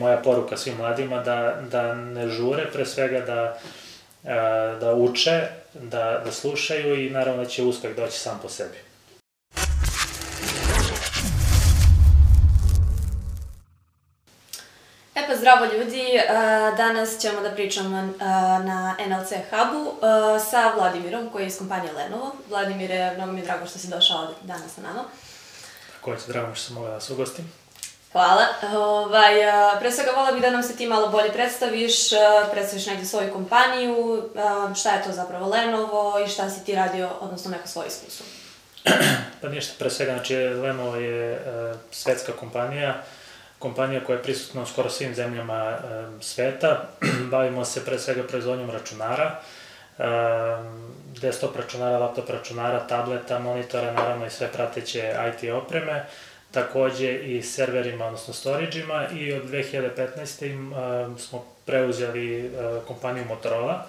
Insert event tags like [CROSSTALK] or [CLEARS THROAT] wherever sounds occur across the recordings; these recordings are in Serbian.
Moja poruka svim mladima da, da ne žure, pre svega da, da uče, da, da slušaju i naravno da će uspeh doći sam po sebi. E pa zdravo ljudi, danas ćemo da pričamo na NLC Hubu sa Vladimirom koji je iz kompanije Lenovo. Vladimire, mnogo mi je drago što si došao danas sa nama. Takođe, drago što sam mogla da vas ugostim. Hvala. Ovaj, pre svega vola bih da nam se ti malo bolje predstaviš, predstaviš negde svoju kompaniju, šta je to zapravo Lenovo i šta si ti radio, odnosno neko svoje iskustvo. [CLEARS THROAT] Pa ništa, pre svega, znači Lenovo je svetska kompanija, kompanija koja je prisutna u skoro svim zemljama sveta. [CLEARS THROAT] Bavimo se pre svega proizvodnjom računara, desktop računara, laptop računara, tableta, monitora, naravno i sve prateće IT opreme takođe i serverima, odnosno storage-ima i od 2015. Im, uh, smo preuzeli uh, kompaniju Motorola,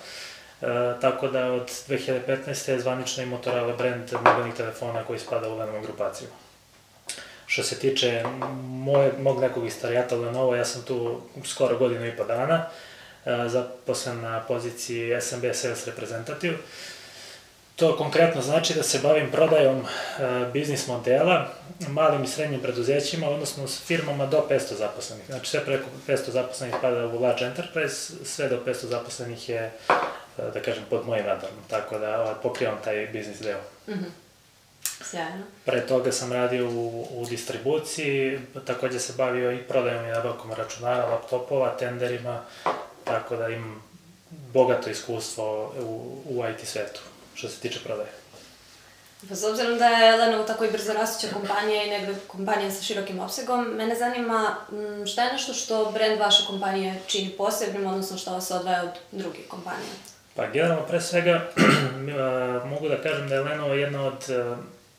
uh, tako da od 2015. je zvanično i Motorola brand mobilnih telefona koji spada u Lenovo grupaciju. Što se tiče moje, mog nekog istorijata Lenovo, ja sam tu skoro godinu i po dana, zaposlen na poziciji SMB Sales Representative, To konkretno znači da se bavim prodajom e, biznis modela malim i srednjim preduzećima, odnosno s firmama do 500 zaposlenih. Znači sve preko 500 zaposlenih pada u large enterprise, sve do 500 zaposlenih je, e, da kažem, pod mojim radarom. Tako da ovaj, pokrivam taj biznis deo. Mm -hmm. Sjajno. Pre toga sam radio u, u distribuciji, takođe se bavio i prodajom i nabavkom računara, laptopova, tenderima, tako da imam bogato iskustvo u, u IT svetu što se tiče prodaje? Pa s obzirom da je Lenovo tako i brzo rastuća kompanija i negde kompanija sa širokim opsegom, mene zanima mm, šta je nešto što brend vaše kompanije čini posebnim, odnosno što vas odvaja od drugih kompanija? Pa generalno pre svega [CLEARS THROAT] mogu da kažem da je Lenovo jedna od e,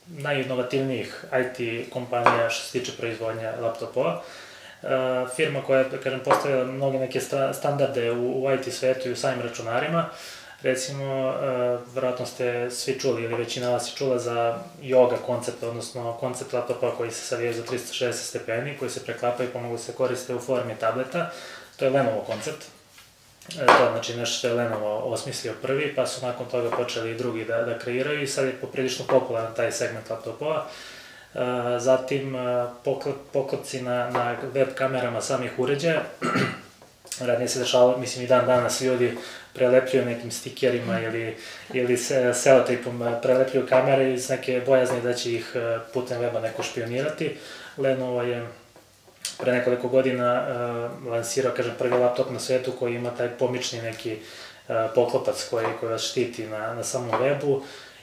najinovativnijih IT kompanija što se tiče proizvodnja laptopova. E, firma koja je, da kažem, postavila mnoge neke standarde u, u IT svetu i u samim računarima. Recimo, uh, verovatno ste svi čuli ili većina vas je čula za yoga koncept, odnosno koncept laptopa koji se savije za 360 stepeni, koji se preklapaju i pomogu se koriste u formi tableta. To je Lenovo koncept. E, to je znači nešto što je Lenovo osmislio prvi, pa su nakon toga počeli i drugi da, da kreiraju i sad je poprilično popularan taj segment laptopova. E, zatim, e, poklopci na, na web kamerama samih uređaja. Radnije se dešava, mislim i dan danas ljudi prelepljuju nekim stikerima ili, ili se selotipom prelepljuju kamere iz neke bojazne da će ih e, putem weba neko špionirati. Lenovo je pre nekoliko godina uh, lansirao, kažem, prvi laptop na svetu koji ima taj pomični neki uh, poklopac koji, koji vas štiti na, na samom webu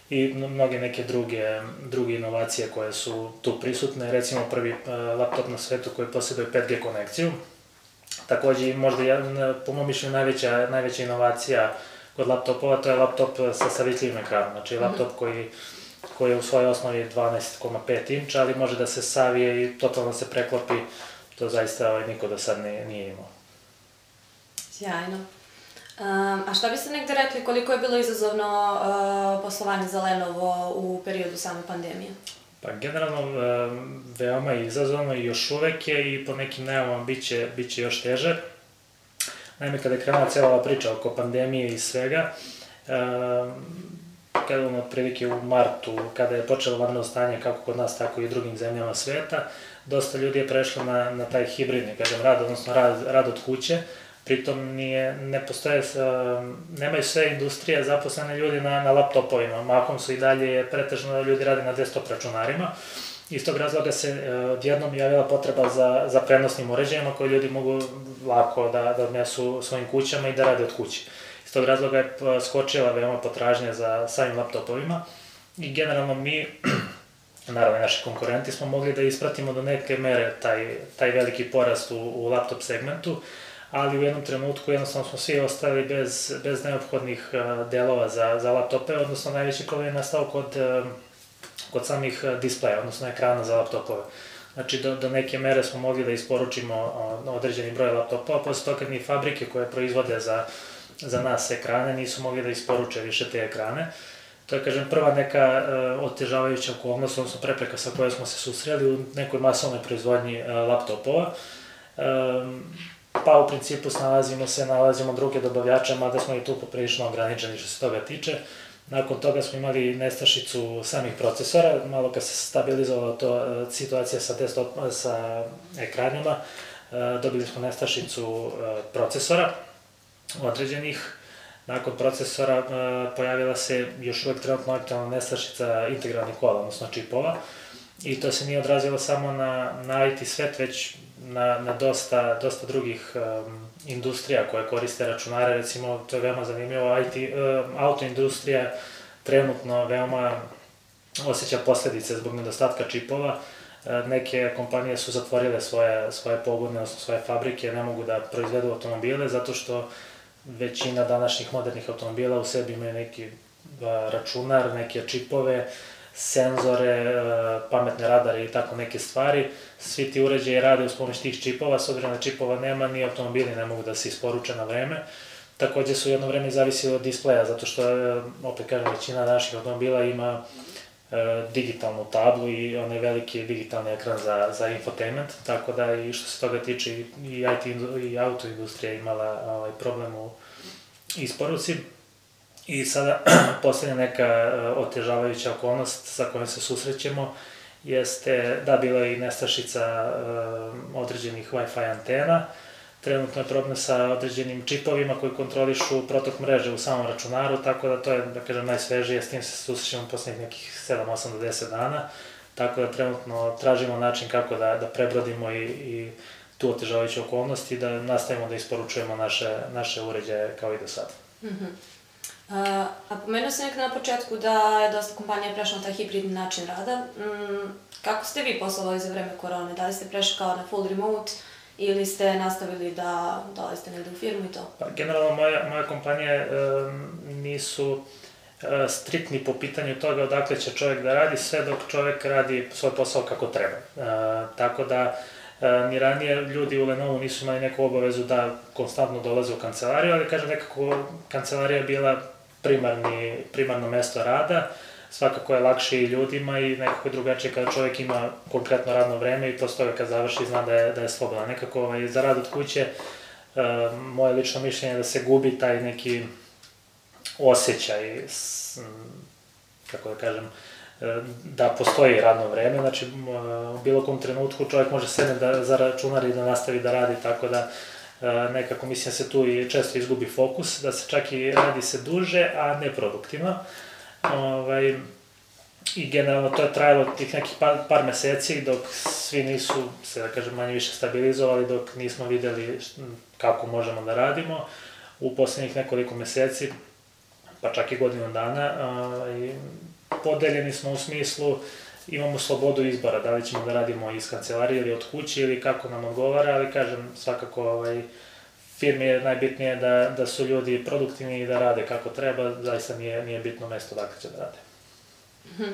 i mnoge neke druge, druge inovacije koje su tu prisutne. Recimo prvi uh, laptop na svetu koji posjeduje 5G konekciju, Takođe, možda jedan, po mom mišljenju, najveća, najveća inovacija kod laptopova, to je laptop sa savitljivim ekranom. Znači, -hmm. laptop koji, koji je u svojoj osnovi 12,5 inča, ali može da se savije i totalno se preklopi. To zaista ovaj, niko do sad nije, nije imao. Sjajno. Um, a šta biste negde rekli koliko je bilo izazovno uh, poslovanje za Lenovo u periodu same pandemije? Pa generalno veoma izazovno i još uvek je i po nekim najavama biće, biće još teže. Naime, kada je krenula cijela ova priča oko pandemije i svega, kada ono otprilike u martu, kada je počelo vanredno stanje kako kod nas, tako i u drugim zemljama sveta, dosta ljudi je prešlo na, na taj hibridni, kažem, rad, odnosno rad, rad od kuće, pritom nije, ne postoje, nemaju sve industrije zaposlene ljudi na, na laptopovima, mahom su i dalje pretežno ljudi rade na desktop računarima. Iz tog razloga se e, odjednom javila potreba za, za prenosnim uređajima koje ljudi mogu lako da, da odnesu svojim kućama i da rade od kuće. Iz tog razloga je e, skočila veoma potražnja za samim laptopovima i generalno mi, [CLEARS THROAT] naravno naši konkurenti, smo mogli da ispratimo do neke mere taj, taj veliki porast u, u laptop segmentu, ali u jednom trenutku jednostavno smo svi ostali bez, bez neophodnih uh, delova za, za laptope, odnosno najveći problem je nastao kod, uh, kod samih displeja, odnosno ekrana za laptopove. Znači, do, do neke mere smo mogli da isporučimo određeni broj laptopova, posle toga ni fabrike koje proizvode za, za nas ekrane nisu mogli da isporuče više te ekrane. To je, kažem, prva neka uh, otežavajuća okolnost, odnosno prepreka sa kojoj smo se susreli u nekoj masovnoj proizvodnji uh, laptopova. Um, pa u principu snalazimo se, nalazimo druge dobavljače, mada smo i tu poprilično ograničeni što se toga tiče. Nakon toga smo imali nestašicu samih procesora, malo kad se stabilizovala to e, situacija sa, desktop, sa ekranima, e, dobili smo nestašicu e, procesora određenih. Nakon procesora pojavila se još uvek trenutno aktualna nestašica integralnih kola, odnosno čipova. I to se nije odrazilo samo na, na IT svet, već na, na dosta, dosta drugih um, industrija koje koriste računare, recimo, to je veoma zanimljivo, IT, um, autoindustrija trenutno veoma osjeća posledice zbog nedostatka čipova, uh, neke kompanije su zatvorile svoje, svoje pogone, odnosno svoje fabrike, ne mogu da proizvedu automobile, zato što većina današnjih modernih automobila u sebi imaju neki uh, računar, neke čipove, senzore, e, pametne radare i tako neke stvari. Svi ti uređaji rade uz pomoć tih čipova, s obzirom da čipova nema, ni automobili ne mogu da se isporuče na vreme. Takođe su jedno vreme zavisili od displeja, zato što, e, opet kažem, većina naših automobila ima e, digitalnu tablu i onaj veliki digitalni ekran za, za infotainment, tako da i što se toga tiče i IT i auto industrija imala ovaj, problem u isporuci. I sada, [CLEARS THROAT] poslednja neka e, otežavajuća okolnost sa kojom se susrećemo jeste da bila i nestašica uh, određenih Wi-Fi antena. Trenutno je problem sa određenim čipovima koji kontrolišu protok mreže u samom računaru, tako da to je, da kažem, najsvežije, s tim se susrećemo poslednjih nekih 7, 8 do 10 dana. Tako da trenutno tražimo način kako da, da prebrodimo i, i tu otežavajuću okolnost i da nastavimo da isporučujemo naše, naše uređaje kao i do sada. Mm -hmm. A, pomenuo sam nek na početku da je dosta kompanija prešla na taj hibridni način rada. Mm, kako ste vi poslovali za vreme korone? Da li ste prešli kao na full remote ili ste nastavili da dolazite negde u firmu i to? Pa, generalno, moja, moja kompanije um, nisu uh, striktni po pitanju toga odakle će čovjek da radi, sve dok čovjek radi svoj posao kako treba. Uh, tako da, E, ni ranije ljudi u Lenovu nisu imali neku obavezu da konstantno dolaze u kancelariju, ali kažem nekako kancelarija bila primarni, primarno mesto rada, svakako je lakše i ljudima i nekako je drugačije kada čovjek ima konkretno radno vreme i posle toga kad završi zna da je, da je slobodan. Nekako ovaj, za rad od kuće, uh, moje lično mišljenje je da se gubi taj neki osjećaj, s, kako da kažem, uh, da postoji radno vreme, znači u bilo kom trenutku čovjek može sedne da, za računar i da nastavi da radi, tako da E, nekako mislim da se tu i često izgubi fokus, da se čak i radi se duže, a ne produktivno. Ovaj, I generalno to je trajalo tih nekih par, par meseci dok svi nisu se, da kažem, manje više stabilizovali, dok nismo videli kako možemo da radimo. U poslednjih nekoliko meseci, pa čak i godinu dana, ovaj, podeljeni smo u smislu uh, imamo slobodu izbora, da li ćemo da radimo iz kancelarije ili od kuće ili kako nam odgovara, ali kažem, svakako ovaj, firmi je najbitnije da, da su ljudi produktivni i da rade kako treba, zaista nije, nije bitno mesto dakle će da rade. Mhm.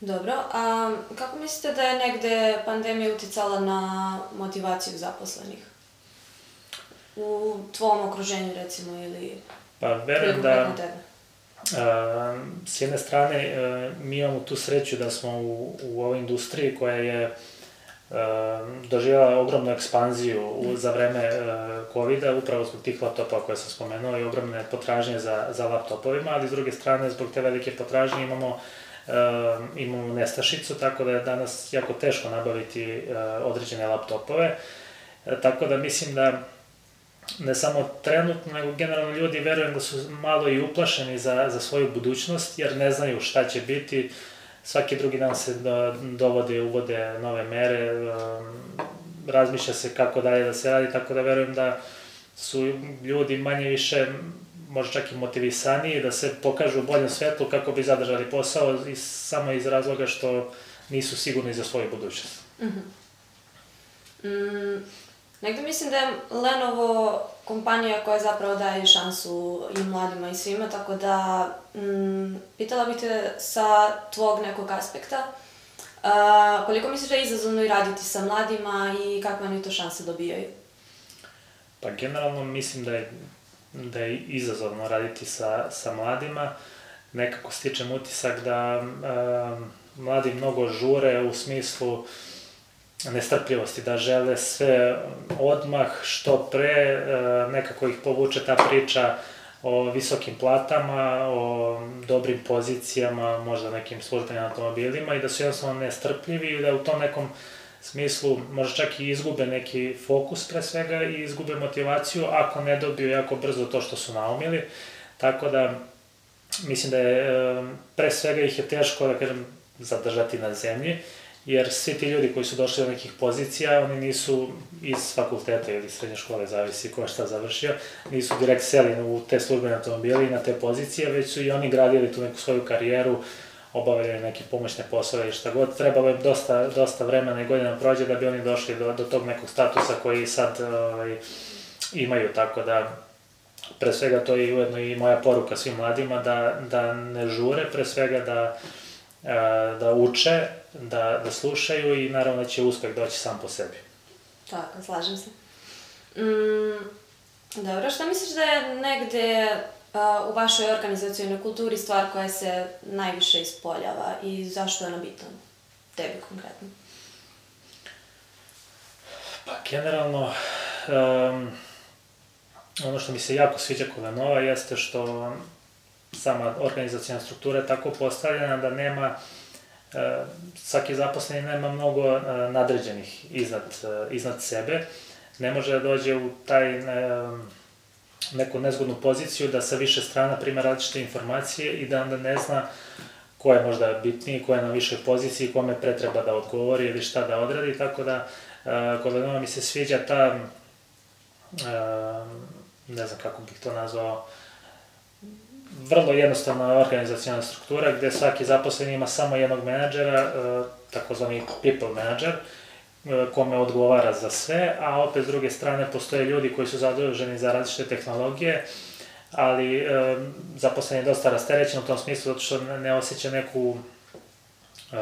Dobro, a kako mislite da je negde pandemija uticala na motivaciju zaposlenih? U tvom okruženju recimo ili... Pa verujem da, S jedne strane, e, mi imamo tu sreću da smo u, u ovoj industriji koja je e, doživjela ogromnu ekspanziju u, za vreme e, COVID-a, upravo zbog tih laptopa koje sam spomenuo i ogromne potražnje za, za laptopovima, ali s druge strane, zbog te velike potražnje imamo imamo nestašicu, tako da je danas jako teško nabaviti određene laptopove. Tako da mislim da ne samo trenutno, nego generalno ljudi verujem da su malo i uplašeni za, za svoju budućnost, jer ne znaju šta će biti. Svaki drugi dan se do, dovode, uvode nove mere, um, razmišlja se kako dalje da se radi, tako da verujem da su ljudi manje više možda čak i motivisaniji da se pokažu u boljem svetlu kako bi zadržali posao i samo iz razloga što nisu sigurni za svoju budućnost. Mm -hmm. mm, Negde mislim da je Lenovo kompanija koja zapravo daje šansu i mladima i svima, tako da mm, pitala bih te sa tvog nekog aspekta, a, koliko misliš da je izazovno i raditi sa mladima i kakve oni to šanse dobijaju? Pa generalno mislim da je, da je izazovno raditi sa, sa mladima. Nekako stičem utisak da a, mladi mnogo žure u smislu nestrpljivosti, da žele sve odmah, što pre, nekako ih povuče ta priča o visokim platama, o dobrim pozicijama, možda nekim službenim automobilima i da su jednostavno nestrpljivi i da u tom nekom smislu možda čak i izgube neki fokus pre svega i izgube motivaciju ako ne dobiju jako brzo to što su naumili. Tako da mislim da je pre svega ih je teško, da kažem, zadržati na zemlji, jer svi ti ljudi koji su došli do nekih pozicija, oni nisu iz fakulteta ili srednje škole, zavisi ko šta završio, nisu direkt seli u te službene automobile i na te pozicije, već su i oni gradili tu neku svoju karijeru, obavljali neke pomoćne poslove i šta god. Trebalo je dosta, dosta vremena i godina prođe da bi oni došli do, do tog nekog statusa koji sad ovaj, imaju, tako da pre svega to je ujedno i moja poruka svim mladima da, da ne žure, pre svega da, da uče, da, da slušaju i naravno da će uspeh doći sam po sebi. Tako, slažem se. Mm, dobro, šta misliš da je negde u vašoj organizacijonoj kulturi stvar koja se najviše ispoljava i zašto je ona bitna? Tebi konkretno. Pa, generalno, um, ono što mi se jako sviđa kod Venova jeste što sama organizacijna struktura je tako postavljena da nema uh, svaki zaposleni nema mnogo uh, nadređenih iznad, uh, iznad sebe. Ne može da dođe u taj neku nezgodnu poziciju da sa više strana prima različite informacije i da onda ne zna ko je možda bitniji, ko je na višoj poziciji, kome pre treba da odgovori ili šta da odradi, tako da kod mi se sviđa ta, ne znam kako bih to nazvao, vrlo jednostavna organizacijona struktura gde svaki zaposleni ima samo jednog menadžera, takozvani people manager, E, kome odgovara za sve, a opet s druge strane postoje ljudi koji su zaduženi za različite tehnologije, ali e, zaposlen je dosta rasterećen u tom smislu zato što ne osjeća neku, e,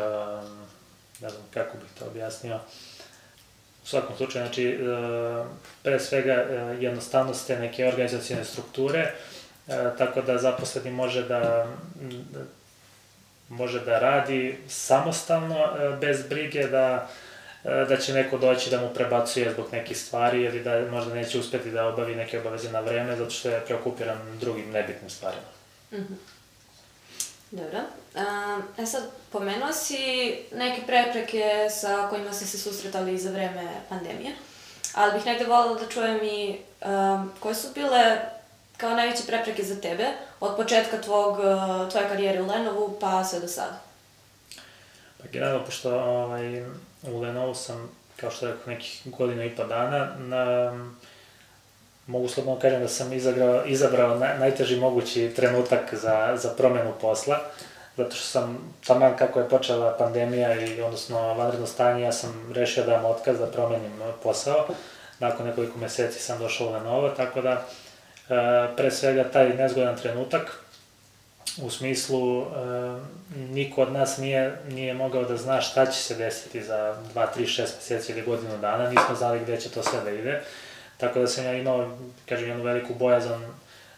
ne znam kako bih to objasnio, u svakom slučaju, znači, e, pre svega e, jednostavnost te neke organizacijone strukture, e, tako da zaposleni može da, može da radi samostalno, e, bez brige da E, da će neko doći da mu prebacuje zbog nekih stvari ili da možda neće uspeti da obavi neke obaveze na vreme zato što je preokupiran drugim nebitnim stvarima. Mm -hmm. Dobro. E sad, pomenuo si neke prepreke sa kojima ste se susretali za vreme pandemije, ali bih negde volila da čujem i um, koje su bile kao najveće prepreke za tebe od početka tvog, tvoje karijere u Lenovu pa sve do sada? Pa generalno, pošto ovaj, u Lenovo sam, kao što rekao, nekih godina i pa dana, na, mogu slobodno kažem da sam izagrao, izabrao na, najteži mogući trenutak za, za promenu posla, zato što sam, taman kako je počela pandemija i odnosno vanredno stanje, ja sam rešio da dam otkaz da promenim posao. Nakon nekoliko meseci sam došao u Lenovo, tako da pre svega taj nezgodan trenutak u smislu e, niko od nas nije, nije mogao da zna šta će se desiti za 2, 3, 6 meseci ili godinu dana, nismo znali gde će to sve da ide, tako da sam ja imao, kažem, jednu veliku bojazan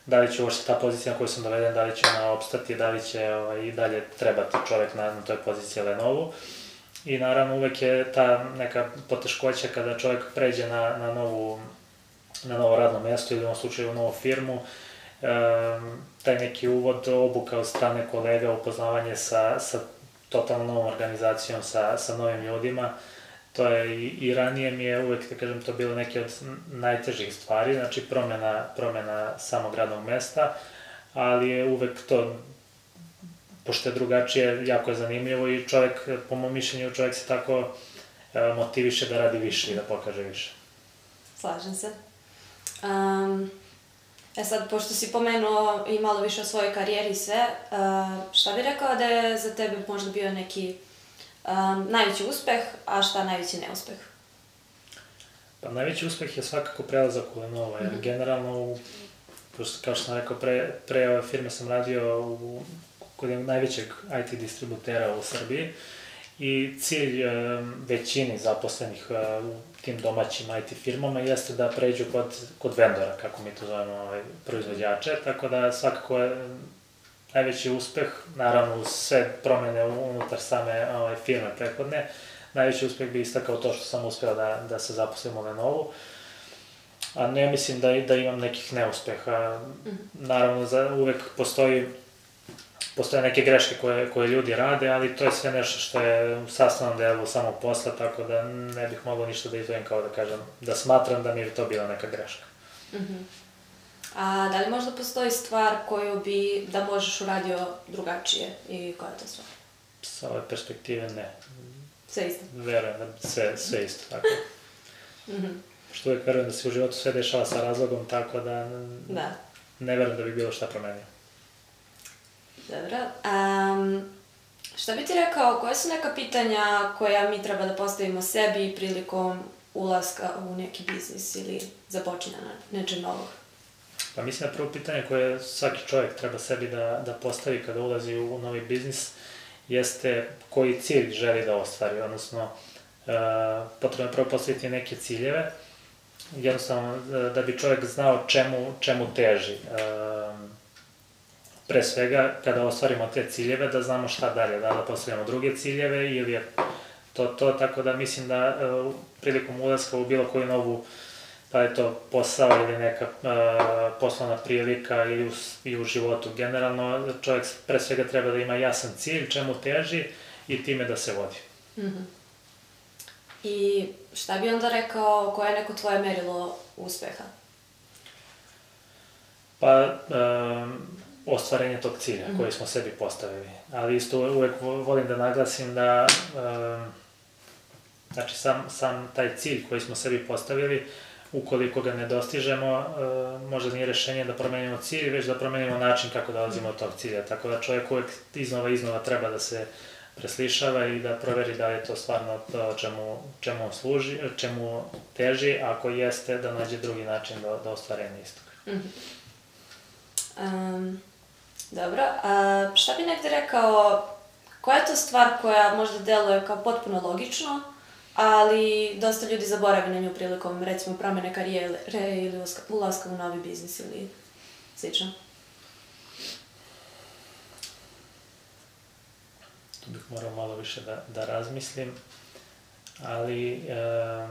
da li će uopšte ta pozicija na kojoj sam doveden, da li će ona opstati, da li će ovaj, i dalje trebati čovek na, na toj poziciji Lenovu. I naravno uvek je ta neka poteškoća kada čovek pređe na, na, novu, na novo radno mesto ili u ovom slučaju u novu firmu, taj neki uvod, obuka od strane kolega, upoznavanje sa, sa totalno novom organizacijom, sa, sa novim ljudima, to je i, i ranije mi je uvek, da kažem, to bilo neke od najtežih stvari, znači promena, promena samog radnog mesta, ali je uvek to, pošto je drugačije, jako je zanimljivo i čovek, po mom mišljenju, čovek se tako e, motiviše da radi više i da pokaže više. Slažem se. Um, E sad, pošto si pomenuo i malo više o svojoj karijeri i sve, šta bi rekao da je za tebe možda bio neki um, najveći uspeh, a šta najveći neuspeh? Pa najveći uspeh je svakako prelazak u Lenovo, jer mm -hmm. generalno, u, kao što sam rekao, pre, pre ove firme sam radio u, kod najvećeg IT distributera u Srbiji i cilj e, većini zaposlenih e, tim domaćim IT firmama jeste da pređu kod, kod vendora, kako mi to zovemo, ovaj, proizvođače, tako da svakako je najveći uspeh, naravno uz sve promene unutar same ovaj, firme prethodne, najveći uspeh bi istakao to što sam uspeo da, da se zaposlim u Lenovu. A ne mislim da, da imam nekih neuspeha. Naravno, za, uvek postoji postoje neke greške koje, koje ljudi rade, ali to je sve nešto što je u sastavnom delu samog posla, tako da ne bih mogao ništa da izvojim kao da kažem, da smatram da mi je to bila neka greška. Mm -hmm. A da li možda postoji stvar koju bi da možeš uradio drugačije i koja je to stvar? Sa ove perspektive ne. Sve isto? Verujem da sve, sve isto, tako. [LAUGHS] Mm -hmm. Što uvek verujem da se u životu sve dešava sa razlogom, tako da, Da. ne verujem da bi bilo šta promenio. Dobro. Um, šta bi ti rekao, koje su neka pitanja koja mi treba da postavimo sebi prilikom ulaska u neki biznis ili započinjanja nečeg novog? Pa mislim da prvo pitanje koje svaki čovjek treba sebi da, da postavi kada ulazi u novi biznis jeste koji cilj želi da ostvari, odnosno uh, potrebno je prvo postaviti neke ciljeve, jednostavno da, da bi čovjek znao čemu, čemu teži. Uh, pre svega, kada ostvarimo te ciljeve, da znamo šta dalje, da da postavljamo druge ciljeve ili je to to, tako da mislim da uh, prilikom ulaska u bilo koju novu pa je to posao ili neka uh, poslovna prilika ili u, i u životu. Generalno, čovjek pre svega treba da ima jasan cilj, čemu teži i time da se vodi. Mm -hmm. I šta bi onda rekao, koje je neko tvoje merilo uspeha? Pa, um, ostvarenje tog cilja mm -hmm. koji smo sebi postavili. Ali isto uvek volim da naglasim da um, znači sam, sam taj cilj koji smo sebi postavili, ukoliko ga ne dostižemo, uh, možda nije rešenje da promenimo cilj, već da promenimo način kako dolazimo od tog cilja. Tako da čovjek uvek iznova iznova treba da se preslišava i da proveri da je to stvarno to čemu, čemu služi, čemu teži, ako jeste da nađe drugi način do, do ostvarenja istog. Mm -hmm. um, Dobro, a šta bi negde rekao, koja je to stvar koja možda deluje kao potpuno logično, ali dosta ljudi zaboravi na nju prilikom, recimo, promene karijere ili ulaska u novi biznis ili slično? Tu bih morao malo više da, da razmislim, ali e,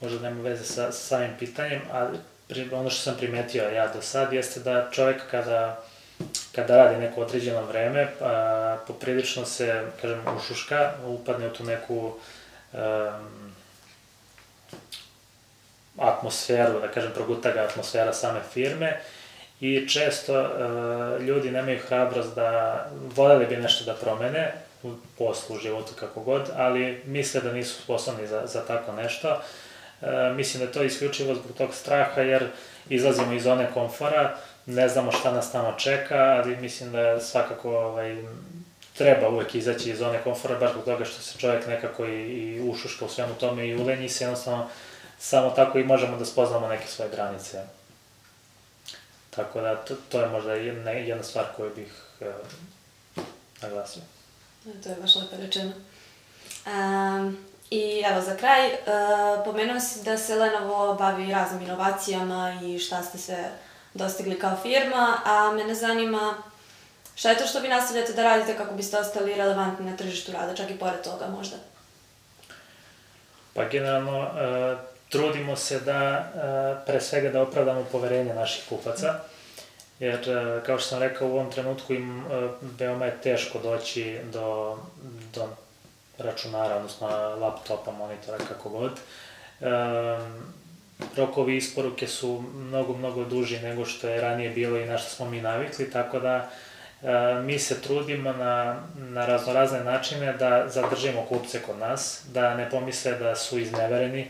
možda nema veze sa, sa samim pitanjem, ali pri, ono što sam primetio ja do sad jeste da čovek kada kada radi neko određeno vreme, pa poprilično se, kažem, ušuška, upadne u tu neku um, atmosferu, da kažem, proguta ga atmosfera same firme i često uh, ljudi nemaju hrabrost da voljeli bi nešto da promene u poslu, u životu, kako god, ali misle da nisu sposobni za, za tako nešto. Uh, mislim da je to isključivo zbog tog straha, jer izlazimo iz zone komfora, ne znamo šta nas tamo čeka, ali mislim da svakako ovaj, treba uvek izaći iz zone komfora, baš zbog toga što se čovjek nekako i, i ušuška u svemu tome i ulenji se, jednostavno samo tako i možemo da spoznamo neke svoje granice. Tako da, to, to je možda jedna, jedna stvar koju bih uh, naglasio. To je baš lepo rečeno. Um, I evo, za kraj, uh, pomenuo si da se Lenovo bavi raznim inovacijama i šta ste sve dostigli kao firma, a mene zanima šta je to što vi nastavljate da radite kako biste ostali relevantni na tržištu rada, čak i pored toga možda? Pa generalno, uh, trudimo se da, uh, pre svega da opravdamo poverenje naših kupaca, jer, uh, kao što sam rekao, u ovom trenutku im veoma je teško doći do, do računara, odnosno laptopa, monitora, kako god. Rokovi isporuke su mnogo, mnogo duži nego što je ranije bilo i na što smo mi navikli, tako da e, mi se trudimo na, na raznorazne načine da zadržimo kupce kod nas, da ne pomisle da su iznevereni, e,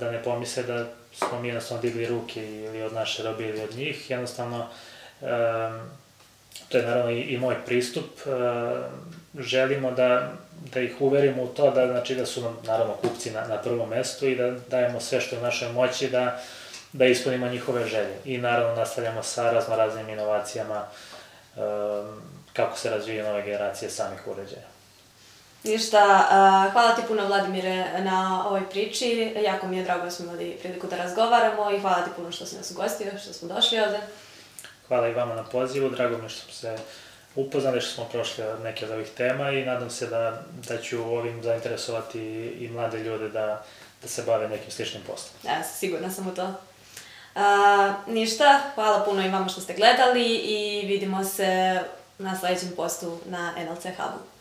da ne pomisle da smo mi jednostavno digli ruke ili od naše robe ili od njih, jednostavno e, to je naravno i, i moj pristup, želimo da da ih uverimo u to da, znači, da su nam, naravno, kupci na, na prvom mestu i da dajemo sve što je u našoj moći da, da ispunimo njihove želje. I naravno nastavljamo sa razno raznim inovacijama um, kako se razvijaju nove generacije samih uređaja. Ništa, uh, hvala ti puno Vladimire na ovoj priči, jako mi je drago da smo imali priliku da razgovaramo i hvala ti puno što si nas ugostio, što smo došli ovde. Hvala i vama na pozivu, drago mi što smo se upoznali, što smo prošli neke od ovih tema i nadam se da, da ću ovim zainteresovati i mlade ljude da, da se bave nekim sličnim poslom. Ja, sigurna sam u to. A, ništa, hvala puno i vama što ste gledali i vidimo se na sledećem postu na NLC Hubu.